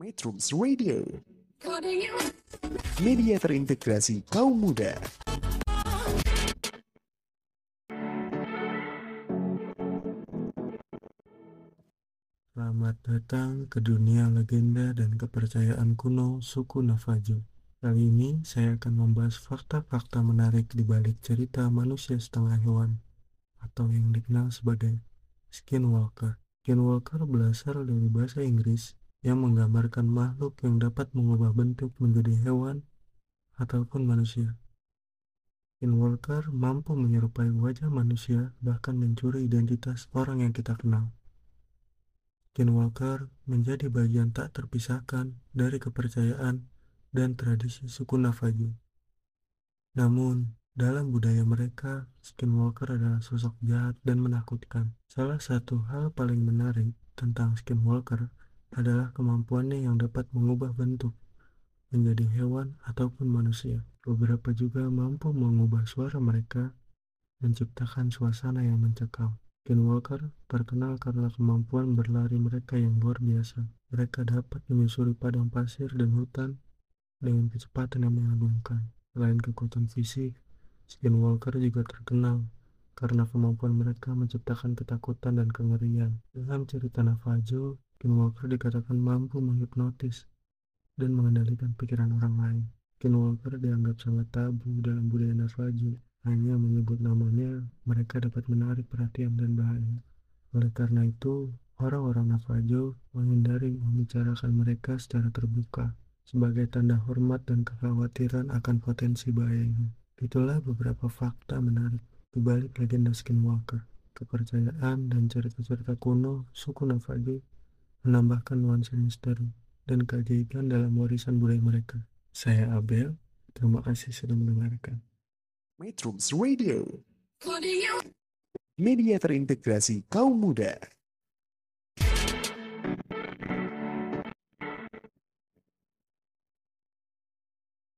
Metrums Radio Media terintegrasi kaum muda Selamat datang ke dunia legenda dan kepercayaan kuno suku Navajo. Kali ini saya akan membahas fakta-fakta menarik di balik cerita manusia setengah hewan atau yang dikenal sebagai Skinwalker. Skinwalker berasal dari bahasa Inggris yang menggambarkan makhluk yang dapat mengubah bentuk menjadi hewan ataupun manusia. Skinwalker mampu menyerupai wajah manusia bahkan mencuri identitas orang yang kita kenal. Skinwalker menjadi bagian tak terpisahkan dari kepercayaan dan tradisi suku Navajo. Namun, dalam budaya mereka, Skinwalker adalah sosok jahat dan menakutkan. Salah satu hal paling menarik tentang Skinwalker adalah kemampuannya yang dapat mengubah bentuk menjadi hewan ataupun manusia. Beberapa juga mampu mengubah suara mereka, menciptakan suasana yang mencekam. Skinwalker terkenal karena kemampuan berlari mereka yang luar biasa. Mereka dapat menyusuri padang pasir dan hutan dengan kecepatan yang mengagumkan. Selain kekuatan fisik, Skinwalker juga terkenal karena kemampuan mereka menciptakan ketakutan dan kengerian. Dalam cerita Navajo, Skinwalker dikatakan mampu menghipnotis dan mengendalikan pikiran orang lain. Skinwalker dianggap sangat tabu dalam budaya Navajo. Hanya menyebut namanya, mereka dapat menarik perhatian dan bahaya. Oleh karena itu, orang-orang Navajo menghindari membicarakan mereka secara terbuka sebagai tanda hormat dan kekhawatiran akan potensi bahayanya. Itulah beberapa fakta menarik di balik legenda Skinwalker. Kepercayaan dan cerita-cerita kuno suku Navajo menambahkan nuansa misteri dan keajaiban dalam warisan budaya mereka. Saya Abel, terima kasih sudah mendengarkan. Metrums Radio Media terintegrasi kaum muda